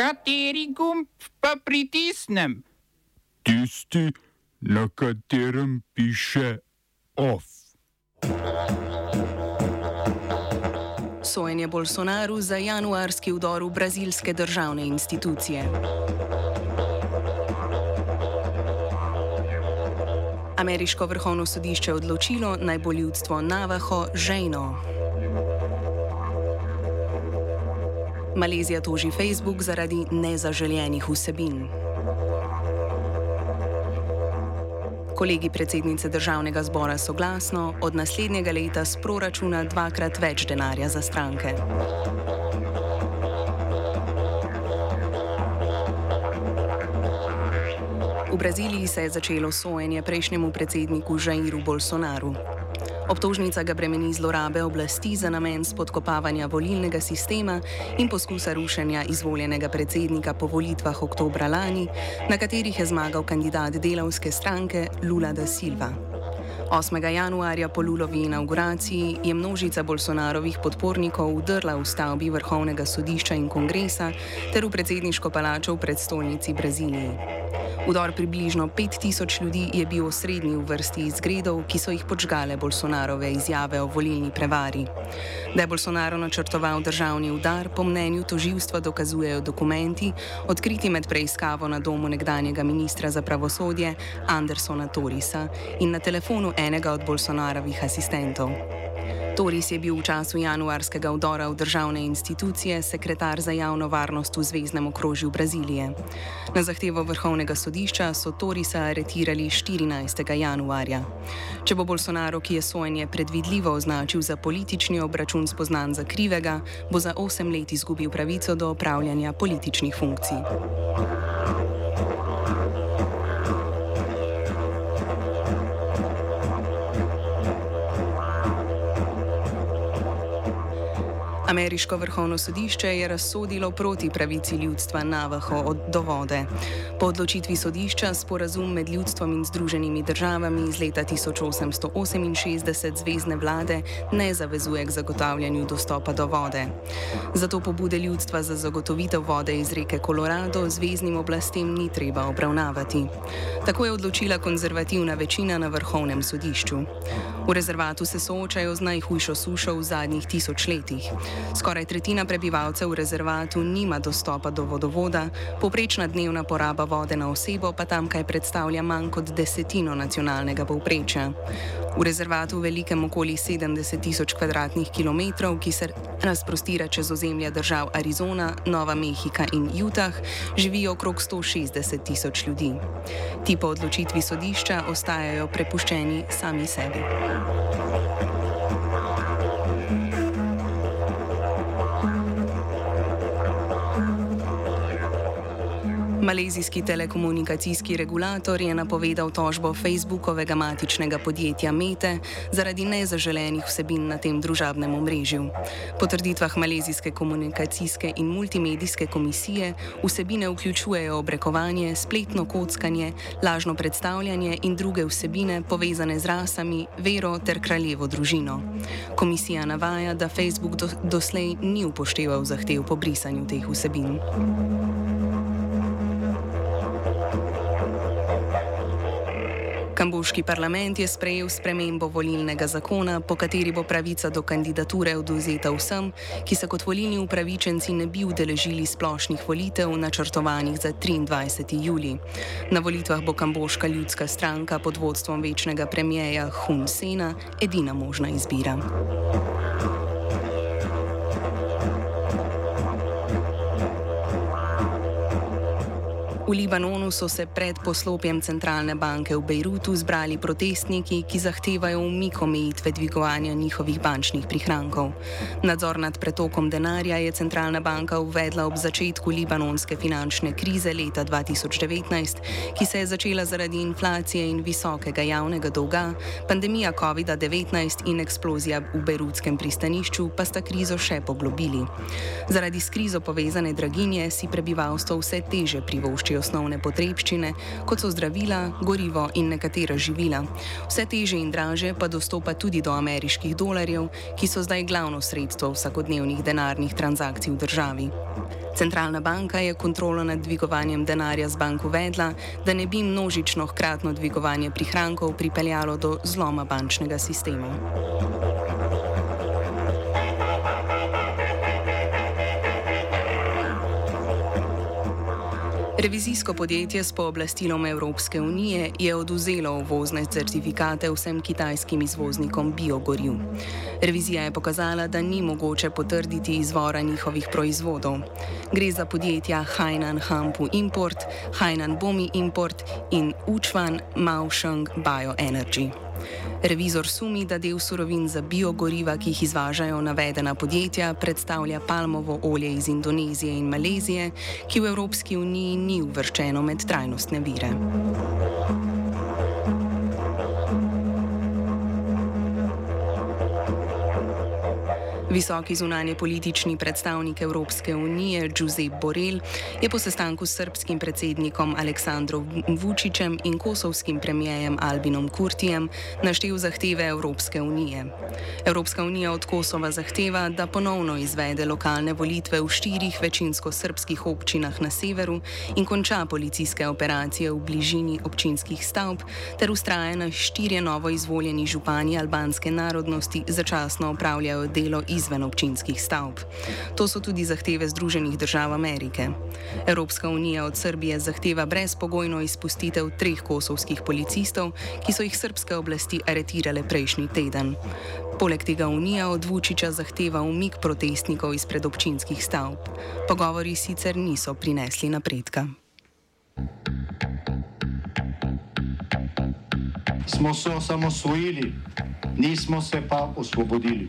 Kateri gumb pa pritisnem? Tisti, na katerem piše OF. Sojenje Bolsonaru za januarski vdor v brazilske državne institucije. Ameriško vrhovno sodišče odločilo naj bo ljudstvo Navaho žejno. Malezija toži Facebook zaradi nezaželenih vsebin. Kolegi predsednice državnega zbora soglasno od naslednjega leta z proračuna dvakrat več denarja za stranke. V Braziliji se je začelo sojenje prejšnjemu predsedniku Jairu Bolsonaru. Obtožnica ga bremeni zlorabe oblasti za namen spodkopavanja volilnega sistema in poskusa rušenja izvoljenega predsednika po volitvah oktobra lani, na katerih je zmagal kandidat delavske stranke Lula da Silva. 8. januarja po Lulovi inauguraciji je množica Bolsonarovih podpornikov udrla v stavbi Vrhovnega sodišča in kongresa ter v predsedniško palačo v predstolnici Braziliji. Udor približno 5000 ljudi je bil osrednji v vrsti izgredov, ki so jih počgale Bolsonarove izjave o volilni prevari. Da je Bolsonaro načrtoval državni udar, po mnenju toživstva dokazujejo dokumenti, odkriti med preiskavo na domu nekdanjega ministra za pravosodje Andersona Torisa in na telefonu enega od Bolsonarovih asistentov. Toris je bil v času januarskega vdora v državne institucije sekretar za javno varnost v Zvezdnem okrožju Brazilije. Na zahtevo Vrhovnega sodišča so Torisa aretirali 14. januarja. Če bo Bolsonaro, ki je sojenje predvidljivo označil za politični obračun spoznan za krivega, bo za 8 let izgubil pravico do opravljanja političnih funkcij. Ameriško vrhovno sodišče je razsodilo proti pravici ljudstva Navaho do vode. Po odločitvi sodišča sporazum med ljudstvom in Združenimi državami iz leta 1868 zvezdne vlade ne zavezuje k zagotavljanju dostopa do vode. Zato pobude ljudstva za zagotovitev vode iz reke Colorado zvezdnim oblastem ni treba obravnavati. Tako je odločila konzervativna večina na vrhovnem sodišču. V rezervatu se soočajo z najhujšo sušo v zadnjih tisočletjih. Skoraj tretjina prebivalcev v rezervatu nima dostopa do vodovoda, poprečna dnevna poraba vode na osebo pa tamkaj predstavlja manj kot desetino nacionalnega povprečja. V rezervatu velikem okoli 70 tisoč kvadratnih kilometrov, ki se razprostira čez ozemlja držav Arizona, Nova Mehika in Utah, živijo okrog 160 tisoč ljudi. Ti po odločitvi sodišča ostajajo prepuščeni sami sebi. Malezijski telekomunikacijski regulator je napovedal tožbo Facebookovega matičnega podjetja Mete zaradi nezaželenih vsebin na tem družabnem omrežju. Po trditvah Malezijske komunikacijske in multimedijske komisije vsebine vključujejo obrekovanje, spletno kockanje, lažno predstavljanje in druge vsebine povezane z rasami, vero ter kraljevo družino. Komisija navaja, da Facebook do, doslej ni upošteval zahtev po brisanju teh vsebin. Kamboški parlament je sprejel spremembo volilnega zakona, po kateri bo pravica do kandidature oduzeta vsem, ki se kot volilni upravičenci ne bi udeležili splošnih volitev, načrtovanih za 23. juli. Na volitvah bo Kamboška ljudska stranka pod vodstvom večnega premijeja Hun Sena edina možna izbira. V Libanonu so se pred poslopjem centralne banke v Bejrutu zbrali protestniki, ki zahtevajo umik omejitve dvigovanja njihovih bančnih prihrankov. Nadzor nad pretokom denarja je centralna banka uvedla ob začetku libanonske finančne krize leta 2019, ki se je začela zaradi inflacije in visokega javnega dolga, pandemija COVID-19 in eksplozija v Bejrutskem pristanišču pa sta krizo še poglobili. Zaradi s krizo povezane draginje si prebivalstvo vse teže privoščijo osnovne potrebščine, kot so zdravila, gorivo in nekatera živila. Vse teže in draže pa dostopa tudi do ameriških dolarjev, ki so zdaj glavno sredstvo vsakodnevnih denarnih transakcij v državi. Centralna banka je kontrolo nad dvigovanjem denarja z bank uvedla, da ne bi množično hkratno dvigovanje prihrankov pripeljalo do zloma bančnega sistema. Revizijsko podjetje s pooblastilom Evropske unije je oduzelo uvozne certifikate vsem kitajskim izvoznikom biogoriv. Revizija je pokazala, da ni mogoče potrditi izvora njihovih proizvodov. Gre za podjetja Hainan Hampu Import, Hainan Bomi Import in Učvan Mausheng Bioenergy. Revizor sumi, da del surovin za biogoriva, ki jih izvažajo navedena podjetja, predstavlja palmovo olje iz Indonezije in Malezije, ki v Evropski uniji ni uvrščeno med trajnostne vire. Visoki zunanje politični predstavnik Evropske unije Giuseppe Borrell je po sestanku s srpskim predsednikom Aleksandrom Vučićem in kosovskim premijejem Albinom Kurtijem naštel zahteve Evropske unije. Evropska unija od Kosova zahteva, da ponovno izvede lokalne volitve v štirih večinsko srpskih občinah na severu in konča policijske operacije v bližini občinskih stavb ter ustraja na štirje novo izvoljeni župani albanske narodnosti začasno upravljajo delo iz izven občinskih stavb. To so tudi zahteve Združenih držav Amerike. Evropska unija od Srbije zahteva brezpogojno izpustitev treh kosovskih policistov, ki so jih srpske oblasti aretirale prejšnji teden. Poleg tega Unija od Vučiča zahteva umik protestnikov izpred občinskih stavb. Pogovori sicer niso prinesli napredka. Smo se osamosvojili, nismo se pa osvobodili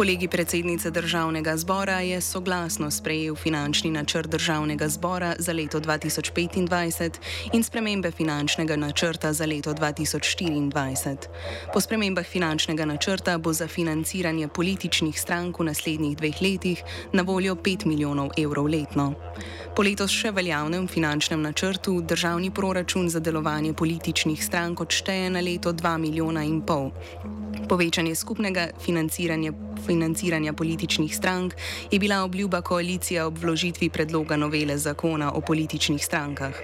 Kolegi predsednice državnega zbora je soglasno sprejel finančni načrt državnega zbora za leto 2025 in spremembe finančnega načrta za leto 2024. Po spremembah finančnega načrta bo za financiranje političnih strank v naslednjih dveh letih na voljo 5 milijonov evrov letno. Po letos še veljavnem finančnem načrtu državni proračun za delovanje političnih strank odšteje na leto 2 milijona in pol. Povečanje skupnega financiranja financiranja političnih strank je bila obljuba koalicije ob vložitvi predloga novele zakona o političnih strankah.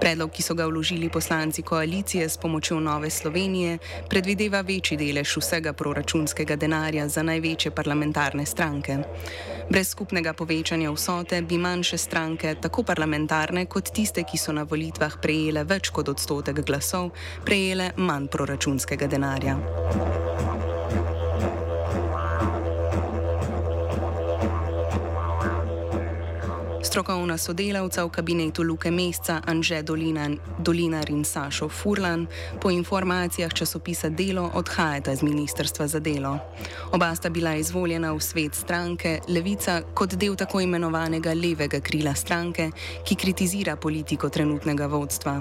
Predlog, ki so ga vložili poslanci koalicije s pomočjo Nove Slovenije, predvideva večji delež vsega proračunskega denarja za največje parlamentarne stranke. Brez skupnega povečanja vsote bi manjše stranke, tako parlamentarne kot tiste, ki so na volitvah prejele več kot odstotek glasov, prejele manj proračunskega denarja. Strokovna sodelavca v kabinetu Luke Mesta Anže Dolinar in Sašo Furlan po informacijah časopisa Delo odhajata z Ministrstva za delo. Oba sta bila izvoljena v svet stranke Levica kot del tako imenovanega levega krila stranke, ki kritizira politiko trenutnega vodstva.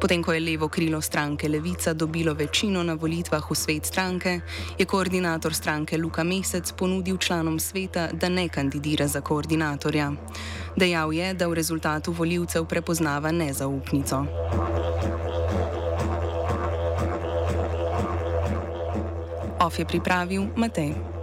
Potem, ko je levo krilo stranke Levica dobilo večino na volitvah v svet stranke, je koordinator stranke Luka Mesec ponudil članom sveta, da ne kandidira za koordinatorja. Dejal je, da v rezultatu voljivcev prepoznava nezaupnico. Of je pripravil Matej.